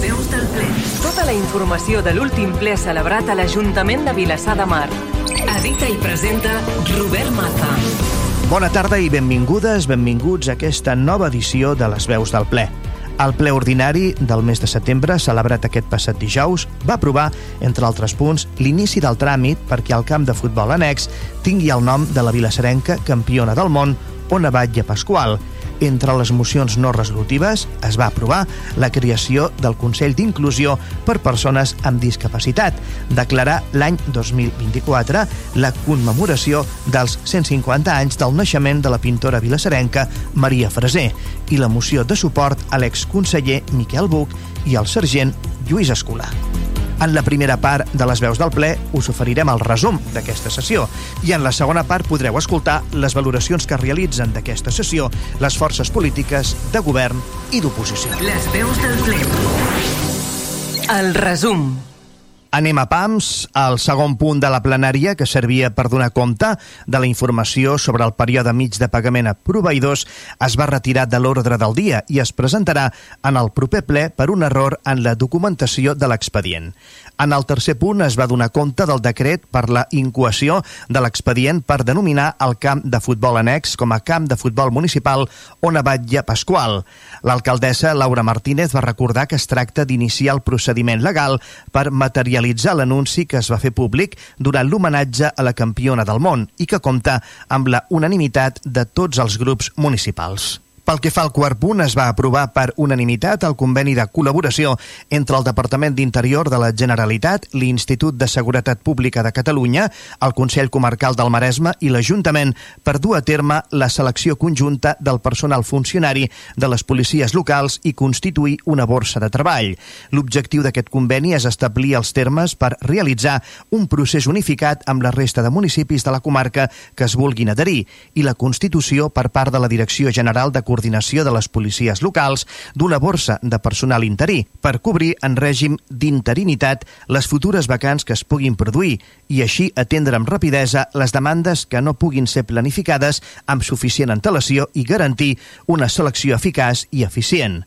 veus del ple. Tota la informació de l'últim ple celebrat a l'Ajuntament de Vilassar de Mar. Edita i presenta Robert Maza. Bona tarda i benvingudes, benvinguts a aquesta nova edició de les veus del ple. El ple ordinari del mes de setembre, celebrat aquest passat dijous, va aprovar, entre altres punts, l'inici del tràmit perquè el camp de futbol annex tingui el nom de la vilassarenca campiona del món, Ona Batlle Pasqual, entre les mocions no resolutives es va aprovar la creació del Consell d'Inclusió per Persones amb Discapacitat, declarar l'any 2024 la commemoració dels 150 anys del naixement de la pintora vilassarenca Maria Freser i la moció de suport a l'exconseller Miquel Buch i al sergent Lluís Escolar. En la primera part de les veus del ple us oferirem el resum d'aquesta sessió i en la segona part podreu escoltar les valoracions que realitzen d'aquesta sessió les forces polítiques de govern i d'oposició. Les veus del ple. El resum. Anem a PAMS, el segon punt de la plenària que servia per donar compte de la informació sobre el període mig de pagament a proveïdors es va retirar de l'ordre del dia i es presentarà en el proper ple per un error en la documentació de l'expedient. En el tercer punt es va donar compte del decret per la incoació de l'expedient per denominar el camp de futbol annex com a camp de futbol municipal on abatlla Pasqual. L'alcaldessa Laura Martínez va recordar que es tracta d'iniciar el procediment legal per materialitzar l'anunci que es va fer públic durant l'homenatge a la campiona del món i que compta amb la unanimitat de tots els grups municipals. Pel que fa al quart punt, es va aprovar per unanimitat el conveni de col·laboració entre el Departament d'Interior de la Generalitat, l'Institut de Seguretat Pública de Catalunya, el Consell Comarcal del Maresme i l'Ajuntament per dur a terme la selecció conjunta del personal funcionari de les policies locals i constituir una borsa de treball. L'objectiu d'aquest conveni és establir els termes per realitzar un procés unificat amb la resta de municipis de la comarca que es vulguin adherir i la constitució per part de la Direcció General de coordinació de les policies locals d'una borsa de personal interí per cobrir en règim d'interinitat les futures vacants que es puguin produir i així atendre amb rapidesa les demandes que no puguin ser planificades amb suficient antelació i garantir una selecció eficaç i eficient.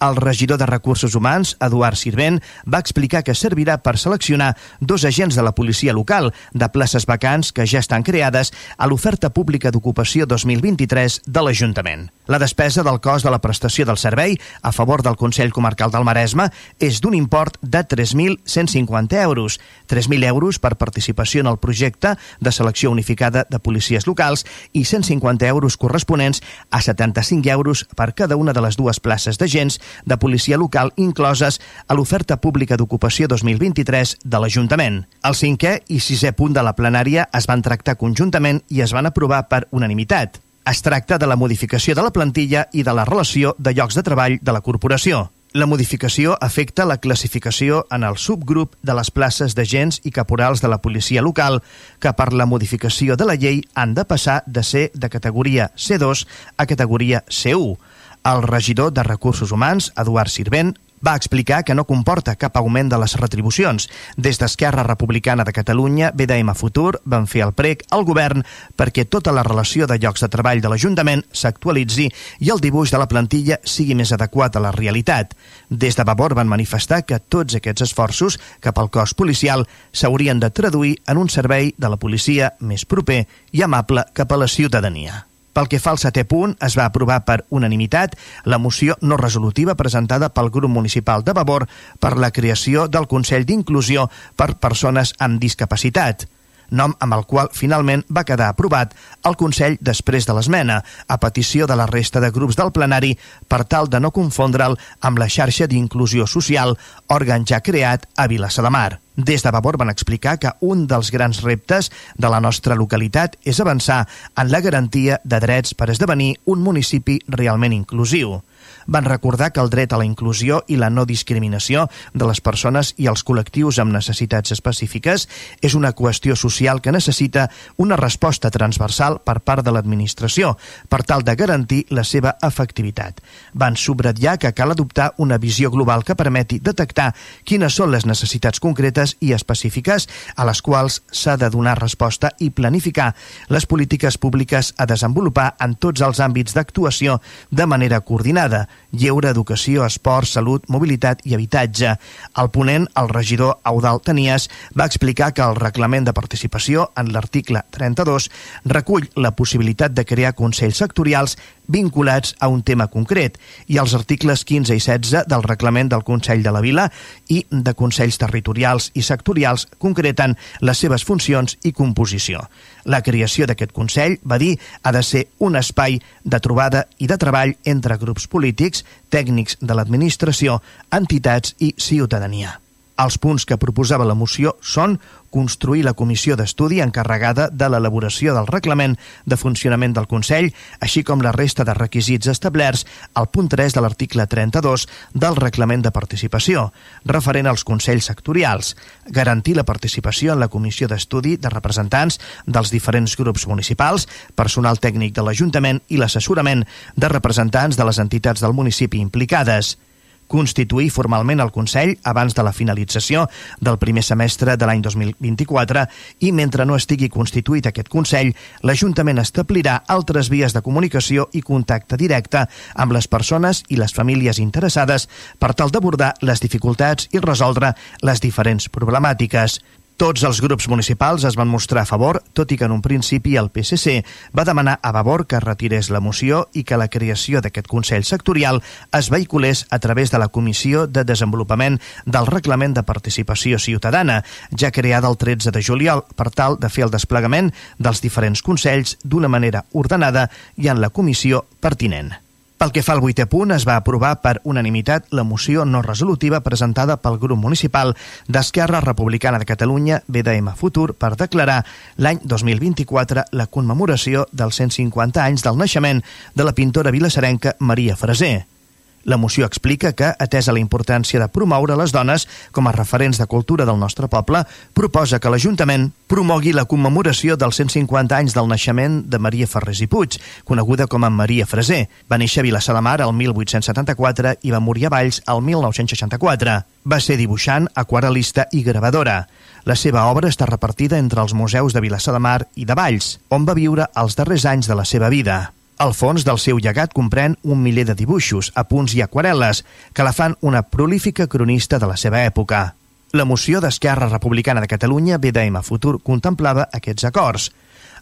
El regidor de Recursos Humans, Eduard Sirvent, va explicar que servirà per seleccionar dos agents de la policia local de places vacants que ja estan creades a l'oferta pública d'ocupació 2023 de l'Ajuntament. La despesa del cost de la prestació del servei a favor del Consell Comarcal del Maresme és d'un import de 3.150 euros, 3.000 euros per participació en el projecte de selecció unificada de policies locals i 150 euros corresponents a 75 euros per cada una de les dues places d'agents de policia local incloses a l'oferta pública d'ocupació 2023 de l'Ajuntament. El cinquè i sisè punt de la plenària es van tractar conjuntament i es van aprovar per unanimitat. Es tracta de la modificació de la plantilla i de la relació de llocs de treball de la corporació. La modificació afecta la classificació en el subgrup de les places d'agents i caporals de la policia local, que per la modificació de la llei han de passar de ser de categoria C2 a categoria C1. El regidor de Recursos Humans, Eduard Sirvent, va explicar que no comporta cap augment de les retribucions. Des d'Esquerra Republicana de Catalunya, BDM Futur van fer el prec al govern perquè tota la relació de llocs de treball de l'Ajuntament s'actualitzi i el dibuix de la plantilla sigui més adequat a la realitat. Des de Vavor van manifestar que tots aquests esforços cap al cos policial s'haurien de traduir en un servei de la policia més proper i amable cap a la ciutadania. Pel que fa al setè punt, es va aprovar per unanimitat la moció no resolutiva presentada pel grup municipal de Vavor per la creació del Consell d'Inclusió per Persones amb Discapacitat nom amb el qual finalment va quedar aprovat el Consell després de l'esmena, a petició de la resta de grups del plenari per tal de no confondre'l amb la xarxa d'inclusió social, òrgan ja creat a Vilassa de Mar. Des de Vavor van explicar que un dels grans reptes de la nostra localitat és avançar en la garantia de drets per esdevenir un municipi realment inclusiu van recordar que el dret a la inclusió i la no discriminació de les persones i els col·lectius amb necessitats específiques és una qüestió social que necessita una resposta transversal per part de l'administració per tal de garantir la seva efectivitat. Van subratllar que cal adoptar una visió global que permeti detectar quines són les necessitats concretes i específiques a les quals s'ha de donar resposta i planificar les polítiques públiques a desenvolupar en tots els àmbits d'actuació de manera coordinada, lleure, educació, esport, salut, mobilitat i habitatge. Al ponent, el regidor Eudal Tenies va explicar que el reglament de participació en l'article 32 recull la possibilitat de crear consells sectorials vinculats a un tema concret i els articles 15 i 16 del reglament del Consell de la Vila i de Consells Territorials i Sectorials concreten les seves funcions i composició. La creació d'aquest Consell, va dir, ha de ser un espai de trobada i de treball entre grups polítics, tècnics de l'administració, entitats i ciutadania. Els punts que proposava la moció són construir la comissió d'estudi encarregada de l'elaboració del reglament de funcionament del Consell, així com la resta de requisits establerts al punt 3 de l'article 32 del reglament de participació, referent als Consells sectorials, garantir la participació en la comissió d'estudi de representants dels diferents grups municipals, personal tècnic de l'Ajuntament i l'assessorament de representants de les entitats del municipi implicades, constituir formalment el Consell abans de la finalització del primer semestre de l'any 2024 i mentre no estigui constituït aquest Consell, l'Ajuntament establirà altres vies de comunicació i contacte directe amb les persones i les famílies interessades per tal d'abordar les dificultats i resoldre les diferents problemàtiques. Tots els grups municipals es van mostrar a favor, tot i que en un principi el PSC va demanar a Vavor que retirés la moció i que la creació d'aquest Consell Sectorial es vehiculés a través de la Comissió de Desenvolupament del Reglament de Participació Ciutadana, ja creada el 13 de juliol, per tal de fer el desplegament dels diferents consells d'una manera ordenada i en la comissió pertinent. Pel que fa al vuitè punt, es va aprovar per unanimitat la moció no resolutiva presentada pel grup municipal d'Esquerra Republicana de Catalunya, BDM Futur, per declarar l'any 2024 la commemoració dels 150 anys del naixement de la pintora vilassarenca Maria Freser. La moció explica que, atesa la importància de promoure les dones com a referents de cultura del nostre poble, proposa que l'Ajuntament promogui la commemoració dels 150 anys del naixement de Maria Ferrés i Puig, coneguda com a Maria Freser. Va néixer a Vilassar de Mar el 1874 i va morir a Valls el 1964. Va ser dibuixant, aquarelista i gravadora. La seva obra està repartida entre els museus de Vilassar de Mar i de Valls, on va viure els darrers anys de la seva vida. El fons del seu llegat comprèn un miler de dibuixos, apunts i aquarel·les que la fan una prolífica cronista de la seva època. La moció d'Esquerra Republicana de Catalunya, BDM Futur, contemplava aquests acords.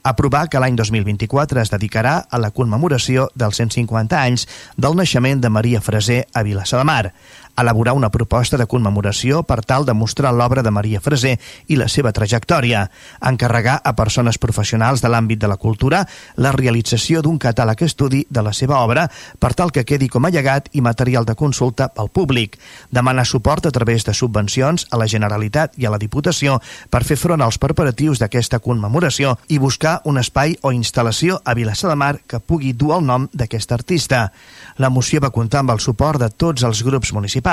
Aprovar que l'any 2024 es dedicarà a la commemoració dels 150 anys del naixement de Maria Freser a Vilassar de Mar, elaborar una proposta de commemoració per tal de mostrar l'obra de Maria Freser i la seva trajectòria, encarregar a persones professionals de l'àmbit de la cultura la realització d'un catàleg estudi de la seva obra per tal que quedi com a llegat i material de consulta pel públic, demanar suport a través de subvencions a la Generalitat i a la Diputació per fer front als preparatius d'aquesta commemoració i buscar un espai o instal·lació a Vilassar de Mar que pugui dur el nom d'aquest artista. La moció va comptar amb el suport de tots els grups municipals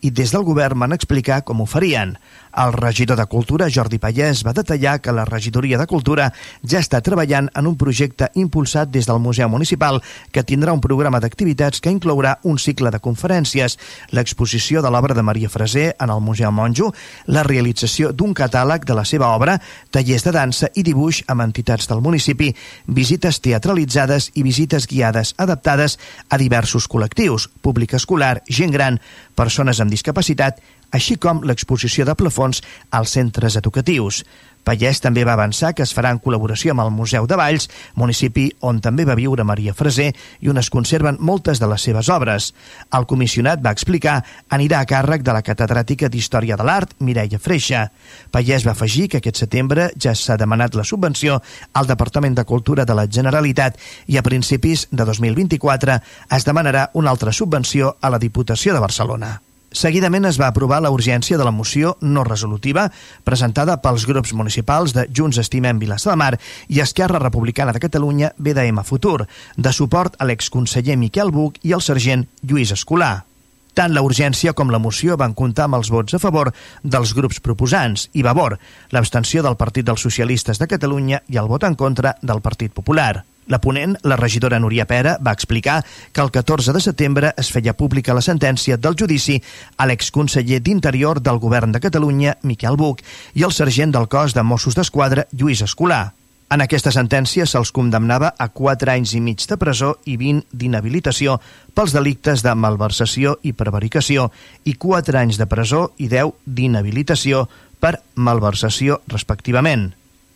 i des del govern van explicar com ho farien. El regidor de Cultura, Jordi Pallès, va detallar que la regidoria de Cultura ja està treballant en un projecte impulsat des del Museu Municipal que tindrà un programa d'activitats que inclourà un cicle de conferències, l'exposició de l'obra de Maria Freser en el Museu Monjo, la realització d'un catàleg de la seva obra, tallers de dansa i dibuix amb entitats del municipi, visites teatralitzades i visites guiades adaptades a diversos col·lectius, públic escolar, gent gran, persones amb discapacitat, així com l'exposició de plafons als centres educatius. Pallès també va avançar que es farà en col·laboració amb el Museu de Valls, municipi on també va viure Maria Freser i on es conserven moltes de les seves obres. El comissionat va explicar anirà a càrrec de la catedràtica d'Història de l'Art, Mireia Freixa. Pallès va afegir que aquest setembre ja s'ha demanat la subvenció al Departament de Cultura de la Generalitat i a principis de 2024 es demanarà una altra subvenció a la Diputació de Barcelona. Seguidament es va aprovar la urgència de la moció no resolutiva presentada pels grups municipals de Junts Estimem Vilassar de Mar i Esquerra Republicana de Catalunya BDM Futur, de suport a l'exconseller Miquel Buc i al sergent Lluís Escolar. Tant la urgència com la moció van comptar amb els vots a favor dels grups proposants i Vavor, l'abstenció del Partit dels Socialistes de Catalunya i el vot en contra del Partit Popular. La ponent, la regidora Núria Pera, va explicar que el 14 de setembre es feia pública la sentència del judici a l'exconseller d'Interior del Govern de Catalunya, Miquel Buch, i el sergent del cos de Mossos d'Esquadra, Lluís Escolar. En aquesta sentència se'ls condemnava a 4 anys i mig de presó i 20 d'inhabilitació pels delictes de malversació i prevaricació i 4 anys de presó i 10 d'inhabilitació per malversació respectivament.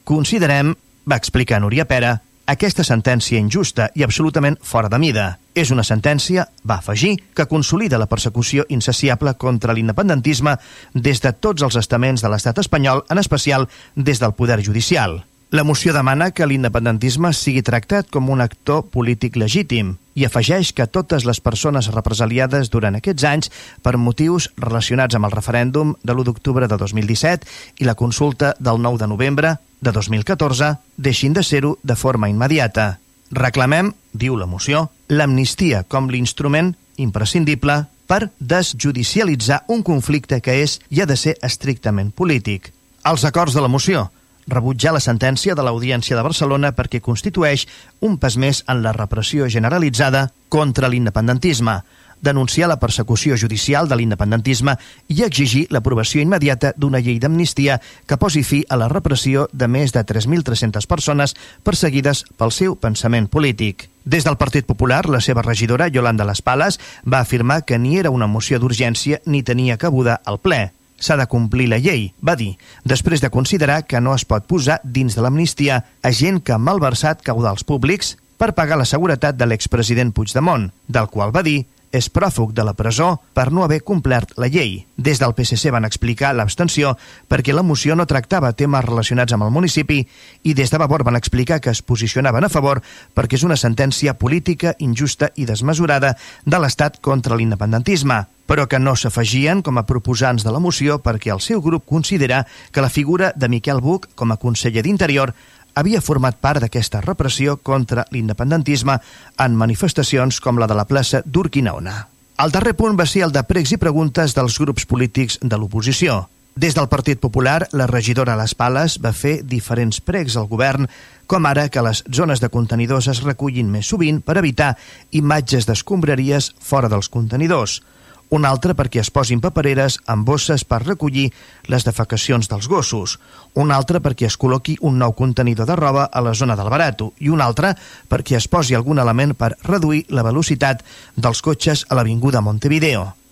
Considerem, va explicar Núria Pera, aquesta sentència injusta i absolutament fora de mida. És una sentència, va afegir, que consolida la persecució insaciable contra l'independentisme des de tots els estaments de l'estat espanyol, en especial des del poder judicial. La moció demana que l'independentisme sigui tractat com un actor polític legítim i afegeix que totes les persones represaliades durant aquests anys per motius relacionats amb el referèndum de l'1 d'octubre de 2017 i la consulta del 9 de novembre de 2014 deixin de ser-ho de forma immediata. Reclamem, diu la moció, l'amnistia com l'instrument imprescindible per desjudicialitzar un conflicte que és i ha de ser estrictament polític. Els acords de la moció rebutjar la sentència de l'Audiència de Barcelona perquè constitueix un pas més en la repressió generalitzada contra l'independentisme, denunciar la persecució judicial de l'independentisme i exigir l'aprovació immediata d'una llei d'amnistia que posi fi a la repressió de més de 3.300 persones perseguides pel seu pensament polític. Des del Partit Popular, la seva regidora, Yolanda Las Pales, va afirmar que ni era una moció d'urgència ni tenia cabuda al ple. S'ha de complir la llei, va dir, després de considerar que no es pot posar dins de l'amnistia a gent que ha malversat caudals públics per pagar la seguretat de l'expresident Puigdemont, del qual va dir és pròfug de la presó per no haver complert la llei. Des del PSC van explicar l'abstenció perquè la moció no tractava temes relacionats amb el municipi i des de Vavor van explicar que es posicionaven a favor perquè és una sentència política injusta i desmesurada de l'Estat contra l'independentisme però que no s'afegien com a proposants de la moció perquè el seu grup considera que la figura de Miquel Buch com a conseller d'Interior havia format part d'aquesta repressió contra l'independentisme en manifestacions com la de la plaça d'Urquinaona. El darrer punt va ser el de pregs i preguntes dels grups polítics de l'oposició. Des del Partit Popular, la regidora Les Pales va fer diferents pregs al govern, com ara que les zones de contenidors es recullin més sovint per evitar imatges d'escombraries fora dels contenidors – un altre perquè es posin papereres amb bosses per recollir les defecacions dels gossos, un altre perquè es col·loqui un nou contenidor de roba a la zona del Barato i un altre perquè es posi algun element per reduir la velocitat dels cotxes a l'Avinguda Montevideo.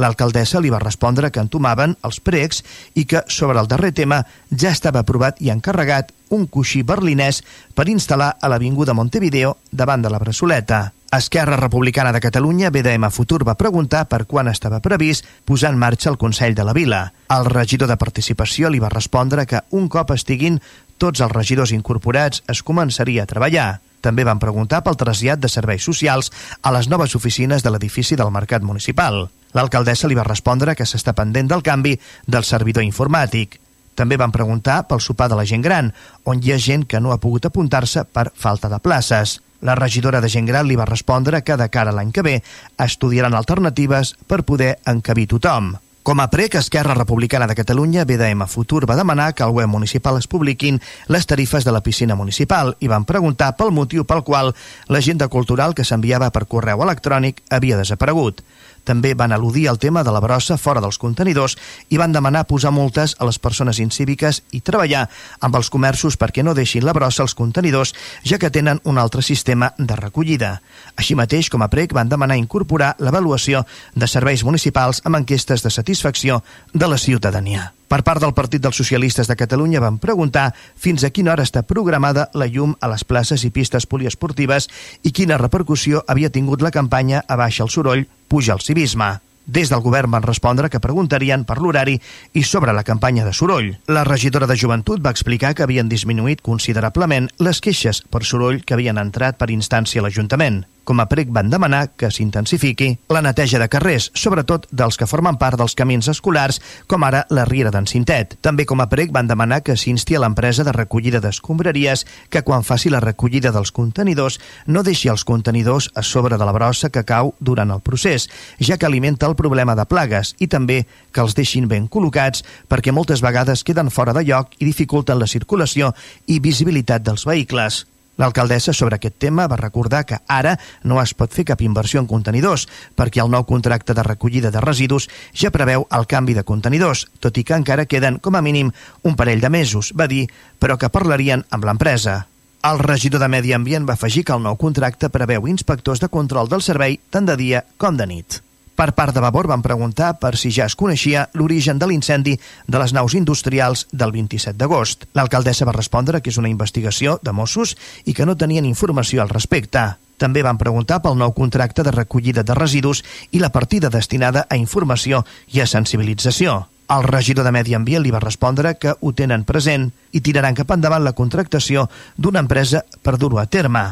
L'alcaldessa li va respondre que entomaven els pregs i que, sobre el darrer tema, ja estava aprovat i encarregat un coixí berlinès per instal·lar a l'Avinguda Montevideo davant de la Bressoleta. Esquerra Republicana de Catalunya, BDM Futur, va preguntar per quan estava previst posar en marxa el Consell de la Vila. El regidor de Participació li va respondre que un cop estiguin tots els regidors incorporats es començaria a treballar. També van preguntar pel trasllat de serveis socials a les noves oficines de l'edifici del Mercat Municipal. L'alcaldessa li va respondre que s'està pendent del canvi del servidor informàtic. També van preguntar pel sopar de la gent gran, on hi ha gent que no ha pogut apuntar-se per falta de places. La regidora de gent gran li va respondre que de cara a l'any que ve estudiaran alternatives per poder encabir tothom. Com a prec, Esquerra Republicana de Catalunya, BDM Futur, va demanar que al web municipal es publiquin les tarifes de la piscina municipal i van preguntar pel motiu pel qual l'agenda cultural que s'enviava per correu electrònic havia desaparegut. També van al·ludir al tema de la brossa fora dels contenidors i van demanar posar multes a les persones incíviques i treballar amb els comerços perquè no deixin la brossa als contenidors, ja que tenen un altre sistema de recollida. Així mateix, com a prec, van demanar incorporar l'avaluació de serveis municipals amb enquestes de satisfacció de la ciutadania. Per part del Partit dels Socialistes de Catalunya van preguntar fins a quina hora està programada la llum a les places i pistes poliesportives i quina repercussió havia tingut la campanya Abaixa el soroll, puja el civisme. Des del govern van respondre que preguntarien per l'horari i sobre la campanya de soroll. La regidora de Joventut va explicar que havien disminuït considerablement les queixes per soroll que havien entrat per instància a l'Ajuntament. Com a prec van demanar que s'intensifiqui la neteja de carrers, sobretot dels que formen part dels camins escolars, com ara la Riera d'en Cintet. També com a prec van demanar que s'insti a l'empresa de recollida d'escombraries que quan faci la recollida dels contenidors no deixi els contenidors a sobre de la brossa que cau durant el procés, ja que alimenta el problema de plagues i també que els deixin ben col·locats perquè moltes vegades queden fora de lloc i dificulten la circulació i visibilitat dels vehicles. L'alcaldessa sobre aquest tema va recordar que ara no es pot fer cap inversió en contenidors perquè el nou contracte de recollida de residus ja preveu el canvi de contenidors, tot i que encara queden com a mínim un parell de mesos, va dir, però que parlarien amb l'empresa. El regidor de Medi Ambient va afegir que el nou contracte preveu inspectors de control del servei tant de dia com de nit. Per part de Vavor van preguntar per si ja es coneixia l'origen de l'incendi de les naus industrials del 27 d'agost. L'alcaldessa va respondre que és una investigació de Mossos i que no tenien informació al respecte. També van preguntar pel nou contracte de recollida de residus i la partida destinada a informació i a sensibilització. El regidor de Medi Ambient li va respondre que ho tenen present i tiraran cap endavant la contractació d'una empresa per dur-ho a terme.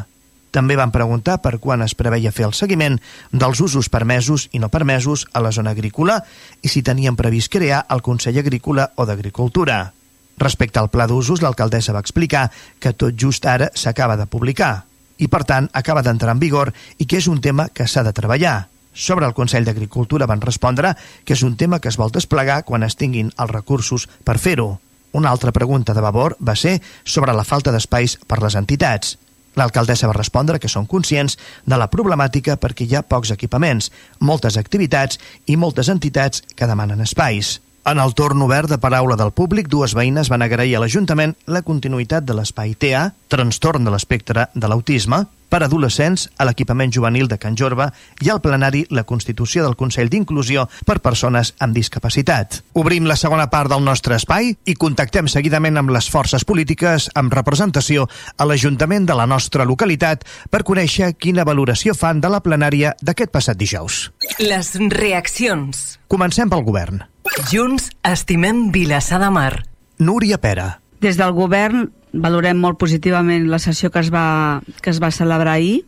També van preguntar per quan es preveia fer el seguiment dels usos permesos i no permesos a la zona agrícola i si tenien previst crear el Consell Agrícola o d'Agricultura. Respecte al pla d'usos, l'alcaldessa va explicar que tot just ara s'acaba de publicar i, per tant, acaba d'entrar en vigor i que és un tema que s'ha de treballar. Sobre el Consell d'Agricultura van respondre que és un tema que es vol desplegar quan es tinguin els recursos per fer-ho. Una altra pregunta de Vavor va ser sobre la falta d'espais per les entitats. L'alcaldessa va respondre que són conscients de la problemàtica perquè hi ha pocs equipaments, moltes activitats i moltes entitats que demanen espais. En el torn obert de paraula del públic, dues veïnes van agrair a l'Ajuntament la continuïtat de l'espai TA, trastorn de l'espectre de l'autisme, per adolescents a l'equipament juvenil de Can Jorba i al plenari la constitució del Consell d'Inclusió per persones amb discapacitat. Obrim la segona part del nostre espai i contactem seguidament amb les forces polítiques amb representació a l'Ajuntament de la nostra localitat per conèixer quina valoració fan de la plenària d'aquest passat dijous. Les reaccions. Comencem pel govern. Junts estimem Vilassar de Mar. Núria Pera. Des del govern valorem molt positivament la sessió que es va, que es va celebrar ahir,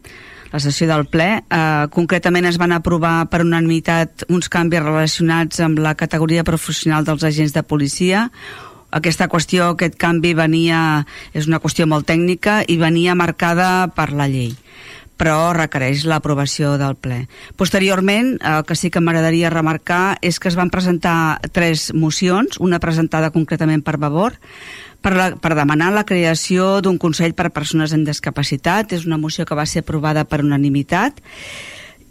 la sessió del ple. Eh, concretament es van aprovar per unanimitat uns canvis relacionats amb la categoria professional dels agents de policia, aquesta qüestió, aquest canvi venia, és una qüestió molt tècnica i venia marcada per la llei però requereix l'aprovació del ple. Posteriorment, el que sí que m'agradaria remarcar és que es van presentar tres mocions, una presentada concretament per Vavor, per, la, per demanar la creació d'un Consell per a Persones amb Discapacitat. És una moció que va ser aprovada per unanimitat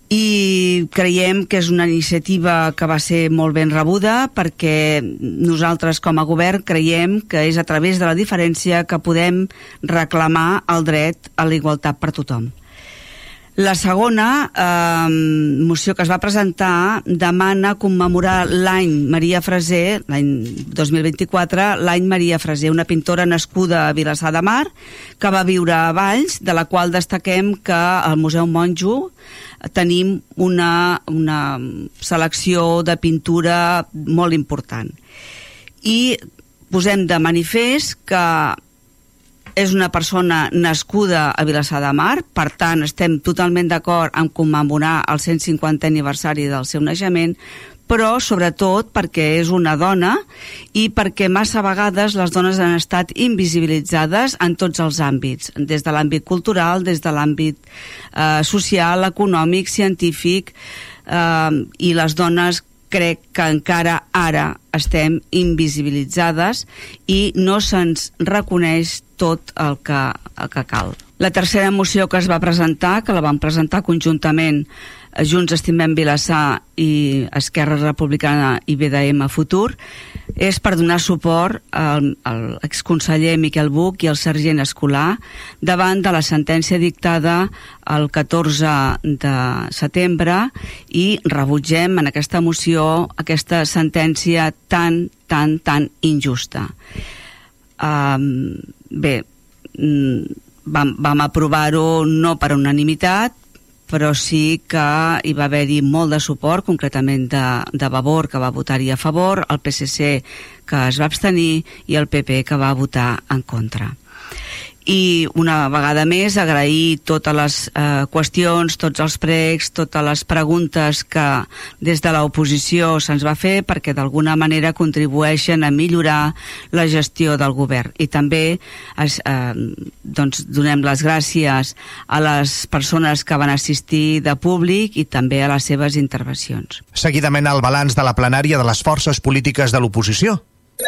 i creiem que és una iniciativa que va ser molt ben rebuda perquè nosaltres com a govern creiem que és a través de la diferència que podem reclamar el dret a la igualtat per tothom. La segona eh, moció que es va presentar demana commemorar l'any Maria Freser, l'any 2024, l'any Maria Freser, una pintora nascuda a Vilassar de Mar, que va viure a Valls, de la qual destaquem que al Museu Monjo tenim una, una selecció de pintura molt important. I posem de manifest que és una persona nascuda a Vilassar de Mar, per tant estem totalment d'acord en commemorar el 150 aniversari del seu naixement, però sobretot perquè és una dona i perquè massa vegades les dones han estat invisibilitzades en tots els àmbits, des de l'àmbit cultural, des de l'àmbit eh, social, econòmic, científic, eh, i les dones crec que encara ara estem invisibilitzades i no se'ns reconeix tot el que, el que cal. La tercera moció que es va presentar, que la vam presentar conjuntament Junts Estimem Vilassar i Esquerra Republicana i BDM Futur, és per donar suport al, al exconseller Miquel Buch i al sergent Escolar davant de la sentència dictada el 14 de setembre i rebutgem en aquesta moció aquesta sentència tan, tan, tan injusta. Um, bé, mm, vam, vam aprovar-ho no per unanimitat, però sí que hi va haver-hi molt de suport, concretament de, de Vavor, que va votar-hi a favor, el PSC, que es va abstenir, i el PP, que va votar en contra i una vegada més agrair totes les eh, qüestions, tots els pregs, totes les preguntes que des de l'oposició se'ns va fer perquè d'alguna manera contribueixen a millorar la gestió del govern. I també es, eh, doncs donem les gràcies a les persones que van assistir de públic i també a les seves intervencions. Seguidament el balanç de la plenària de les forces polítiques de l'oposició.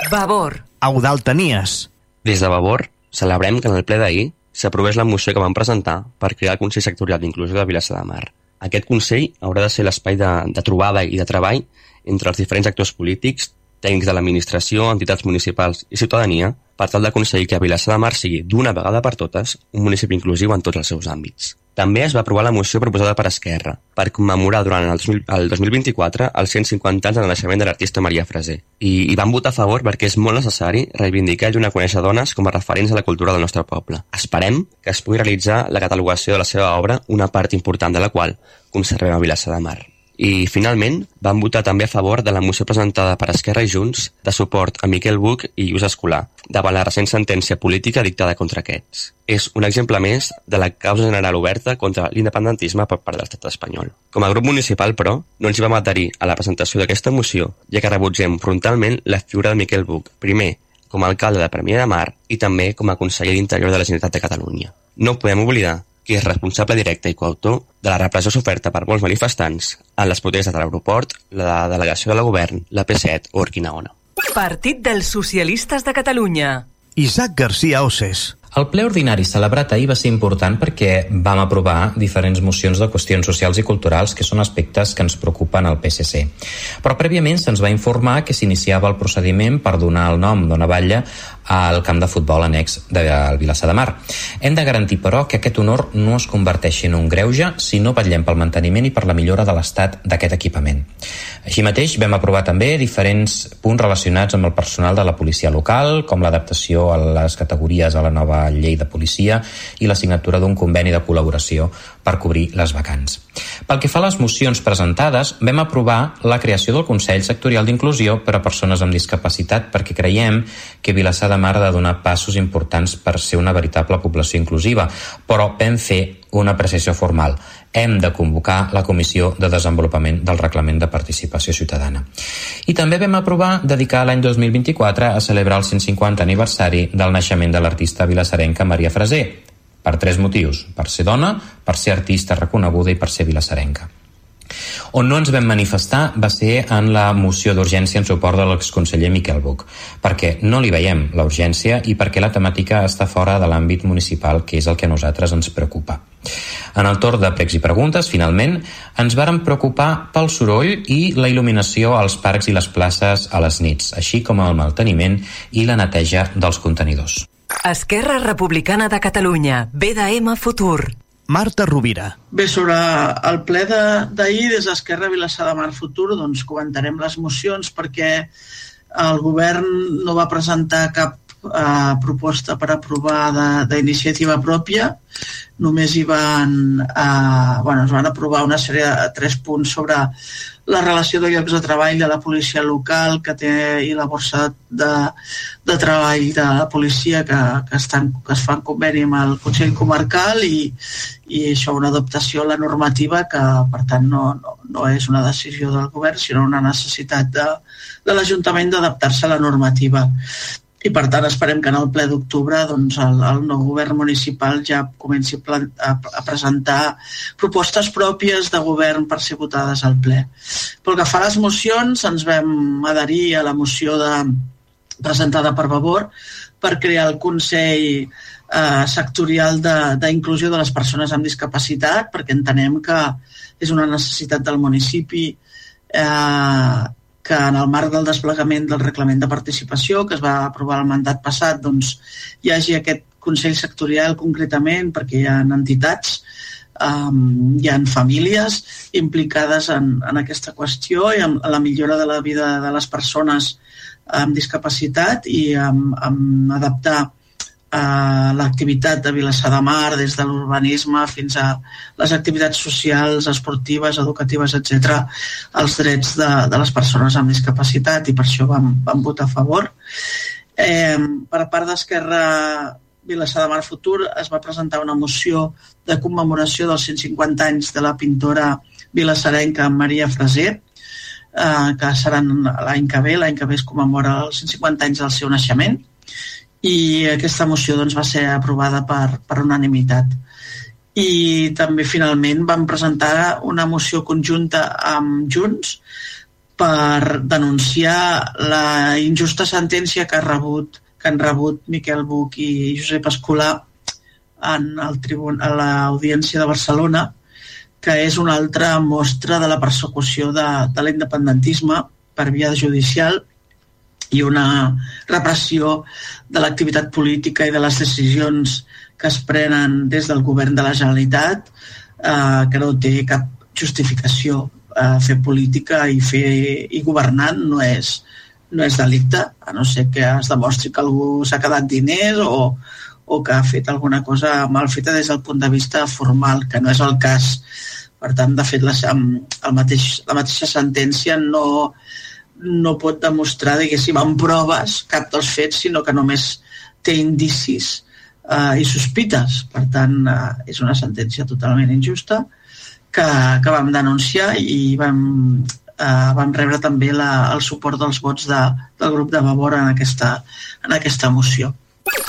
Vavor. Eudal Tenies. Des de Vavor, celebrem que en el ple d'ahir s'aprovés la moció que van presentar per crear el Consell Sectorial d'Inclusió de Vilassar de Mar. Aquest Consell haurà de ser l'espai de, de trobada i de treball entre els diferents actors polítics, tècnics de l'administració, entitats municipals i ciutadania per tal d'aconseguir que Vilassar de Mar sigui, d'una vegada per totes, un municipi inclusiu en tots els seus àmbits. També es va aprovar la moció proposada per Esquerra per commemorar durant el, el 2024 els 150 anys del naixement de l'artista Maria Freser. I, I van votar a favor perquè és molt necessari reivindicar i donar a conèixer dones com a referents a la cultura del nostre poble. Esperem que es pugui realitzar la catalogació de la seva obra, una part important de la qual conservem a Vilassar de Mar. I, finalment, van votar també a favor de la moció presentada per Esquerra i Junts de suport a Miquel Buch i Lluís Escolar davant la recent sentència política dictada contra aquests. És un exemple més de la causa general oberta contra l'independentisme per part de l'estat espanyol. Com a grup municipal, però, no ens hi vam adherir a la presentació d'aquesta moció, ja que rebutgem frontalment la figura de Miquel Buch, primer com a alcalde de Premià de Mar i també com a conseller d'Interior de la Generalitat de Catalunya. No podem oblidar qui és responsable directe i coautor de la repressió soferta per molts manifestants en les protestes de l'aeroport, la delegació de la govern, la P7 o Urquinaona. Partit dels Socialistes de Catalunya. Isaac García Oses. El ple ordinari celebrat ahir va ser important perquè vam aprovar diferents mocions de qüestions socials i culturals que són aspectes que ens preocupen al PSC. Però prèviament se'ns va informar que s'iniciava el procediment per donar el nom d'una batlla al camp de futbol annex del Vilassar de Mar. Hem de garantir, però, que aquest honor no es converteixi en un greuge si no vetllem pel manteniment i per la millora de l'estat d'aquest equipament. Així mateix, vam aprovar també diferents punts relacionats amb el personal de la policia local, com l'adaptació a les categories a la nova llei de policia i la signatura d'un conveni de col·laboració per cobrir les vacants. Pel que fa a les mocions presentades, vam aprovar la creació del Consell Sectorial d'Inclusió per a persones amb discapacitat perquè creiem que Vilassar de Mar de donar passos importants per ser una veritable població inclusiva, però vam fer una apreciació formal. Hem de convocar la Comissió de Desenvolupament del Reglament de Participació Ciutadana. I també vam aprovar dedicar l'any 2024 a celebrar el 150 aniversari del naixement de l'artista vilassarenca Maria Freser, per tres motius. Per ser dona, per ser artista reconeguda i per ser vilassarenca. On no ens vam manifestar va ser en la moció d'urgència en suport de l'exconseller Miquel Buch, perquè no li veiem la urgència i perquè la temàtica està fora de l'àmbit municipal, que és el que a nosaltres ens preocupa. En el torn de pregs i preguntes, finalment, ens varen preocupar pel soroll i la il·luminació als parcs i les places a les nits, així com el manteniment i la neteja dels contenidors. Esquerra Republicana de Catalunya, BDM Futur. Marta Rovira. Bé, sobre el ple d'ahir des d'Esquerra Vilassar de Mar Futur doncs comentarem les mocions perquè el govern no va presentar cap eh, proposta per aprovar d'iniciativa pròpia només hi van eh, bueno, es van aprovar una sèrie de tres punts sobre la relació de llocs de treball de la policia local que té i la borsa de, de treball de la policia que, que, estan, que es fan conveni amb el Consell Comarcal i, i això una adaptació a la normativa que per tant no, no, no és una decisió del govern sinó una necessitat de, de l'Ajuntament d'adaptar-se a la normativa i per tant esperem que en el ple d'octubre doncs, el, el nou govern municipal ja comenci a, a, a presentar propostes pròpies de govern per ser votades al ple. Pel que fa a les mocions, ens vam adherir a la moció de, presentada per Vavor per crear el Consell eh, sectorial d'inclusió de, de les persones amb discapacitat, perquè entenem que és una necessitat del municipi eh, que en el marc del desplegament del reglament de participació que es va aprovar el mandat passat doncs, hi hagi aquest Consell Sectorial concretament perquè hi ha entitats, um, hi ha famílies implicades en, en aquesta qüestió i en, en la millora de la vida de les persones amb discapacitat i amb, amb adaptar l'activitat de Vilassar de Mar, des de l'urbanisme fins a les activitats socials, esportives, educatives, etc, als drets de, de les persones amb discapacitat i per això vam, vam votar a favor. Eh, per part d'Esquerra Vilassar de Mar Futur es va presentar una moció de commemoració dels 150 anys de la pintora vilassarenca Maria Freser, eh, que seran l'any que ve, l'any que ve es commemora els 150 anys del seu naixement, i aquesta moció doncs, va ser aprovada per, per unanimitat. I també finalment vam presentar una moció conjunta amb Junts per denunciar la injusta sentència que, ha rebut, que han rebut Miquel Buch i Josep Escolar en el tribun a l'Audiència de Barcelona, que és una altra mostra de la persecució de, de l'independentisme per via judicial i una repressió de l'activitat política i de les decisions que es prenen des del govern de la Generalitat eh, que no té cap justificació. Eh, fer política i fer i governant no és, no és delicte, a no ser que es demostri que algú s'ha quedat diners o, o que ha fet alguna cosa mal feta des del punt de vista formal, que no és el cas. Per tant, de fet, la, el mateix, la mateixa sentència no, no pot demostrar, diguéssim, amb proves cap dels fets, sinó que només té indicis eh, i sospites. Per tant, eh, és una sentència totalment injusta que, que vam denunciar i vam, eh, vam rebre també la, el suport dels vots de, del grup de Vavor en aquesta, en aquesta moció.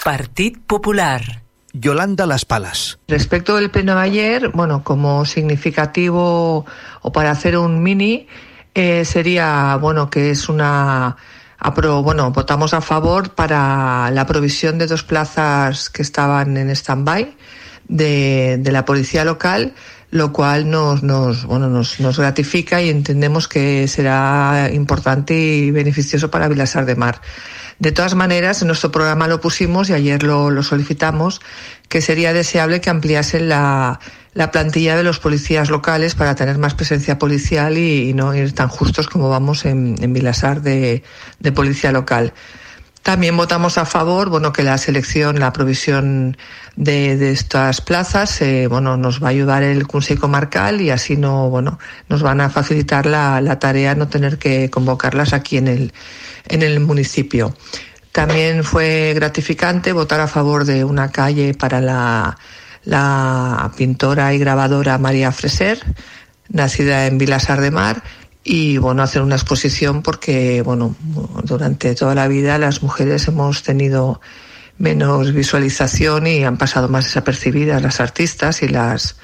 Partit Popular. Yolanda Las Palas. Respecto del pleno de ayer, bueno, como significativo o para hacer un mini, eh, sería, bueno, que es una apro, bueno, votamos a favor para la provisión de dos plazas que estaban en stand-by de, de, la policía local, lo cual nos, nos, bueno, nos, nos, gratifica y entendemos que será importante y beneficioso para Vilasar de Mar. De todas maneras, en nuestro programa lo pusimos y ayer lo, lo solicitamos, que sería deseable que ampliasen la, la plantilla de los policías locales para tener más presencia policial y, y no ir tan justos como vamos en, en Vilasar de, de, policía local. También votamos a favor, bueno, que la selección, la provisión de, de estas plazas, eh, bueno, nos va a ayudar el Consejo Comarcal y así no, bueno, nos van a facilitar la, la tarea no tener que convocarlas aquí en el, en el municipio. También fue gratificante votar a favor de una calle para la la pintora y grabadora María Freser, nacida en Vilasar de Mar, y bueno, hacer una exposición porque bueno, durante toda la vida las mujeres hemos tenido menos visualización y han pasado más desapercibidas las artistas y las,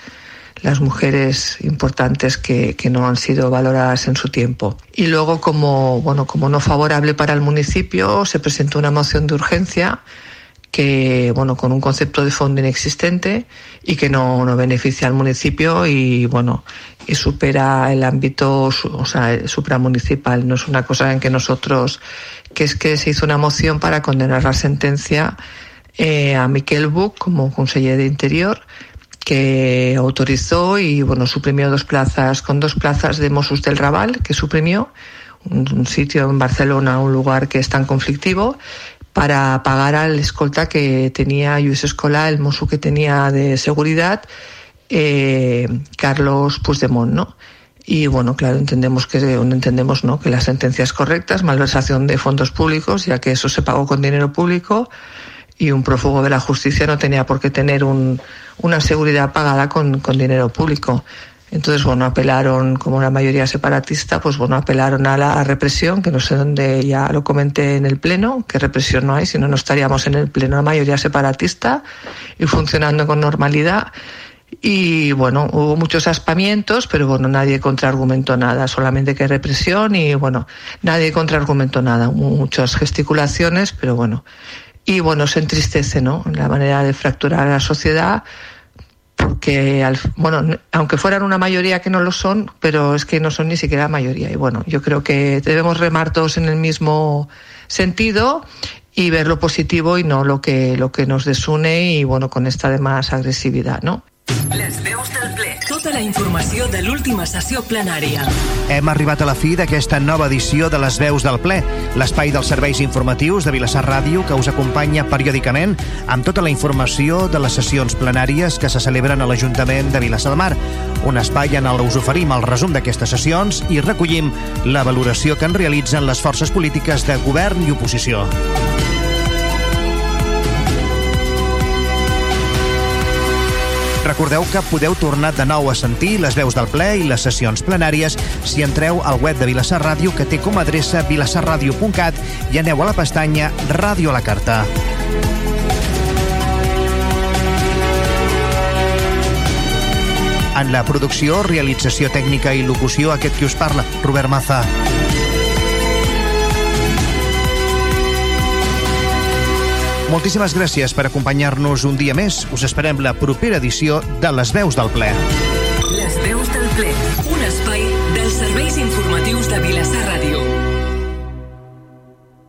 las mujeres importantes que, que, no han sido valoradas en su tiempo. Y luego, como, bueno, como no favorable para el municipio, se presentó una moción de urgencia que, bueno, con un concepto de fondo inexistente y que no, no beneficia al municipio y, bueno, y supera el ámbito, o sea, supramunicipal. No es una cosa en que nosotros, que es que se hizo una moción para condenar la sentencia eh, a Miquel Buch como consejero de Interior que autorizó y bueno suprimió dos plazas con dos plazas de Mossos del Raval que suprimió un, un sitio en Barcelona un lugar que es tan conflictivo para pagar al escolta que tenía Lluís Escola, el mozo que tenía de seguridad, eh, Carlos Puigdemont, ¿no? Y bueno, claro, entendemos que entendemos ¿no? que la sentencia es correcta, malversación de fondos públicos, ya que eso se pagó con dinero público y un prófugo de la justicia no tenía por qué tener un, una seguridad pagada con, con dinero público. Entonces, bueno, apelaron, como la mayoría separatista, pues bueno, apelaron a la represión, que no sé dónde ya lo comenté en el Pleno, que represión no hay, si no, no estaríamos en el Pleno la mayoría separatista y funcionando con normalidad. Y bueno, hubo muchos aspamientos, pero bueno, nadie contraargumentó nada, solamente que represión y bueno, nadie contraargumentó nada, muchas gesticulaciones, pero bueno. Y bueno, se entristece, ¿no? La manera de fracturar la sociedad porque, al, bueno, aunque fueran una mayoría que no lo son, pero es que no son ni siquiera mayoría. Y bueno, yo creo que debemos remar todos en el mismo sentido y ver lo positivo y no lo que, lo que nos desune y bueno, con esta además agresividad, ¿no? Les veus del ple. Tota la informació de l'última sessió plenària. Hem arribat a la fi d'aquesta nova edició de Les veus del ple, l'espai dels serveis informatius de Vilassar Ràdio que us acompanya periòdicament amb tota la informació de les sessions plenàries que se celebren a l'Ajuntament de Vilassar de Mar. Un espai en el us oferim el resum d'aquestes sessions i recollim la valoració que en realitzen les forces polítiques de govern i oposició. Recordeu que podeu tornar de nou a sentir les veus del ple i les sessions plenàries si entreu al web de Vilassar Ràdio que té com a adreça vilassarradio.cat i aneu a la pestanya Ràdio a la Carta. En la producció, realització tècnica i locució, aquest qui us parla, Robert Maza. Moltíssimes gràcies per acompanyar-nos un dia més. Us esperem la propera edició de Les Veus del Ple. Les veus del ple, un espai dels serveis informatius de Vilassar Ràdio.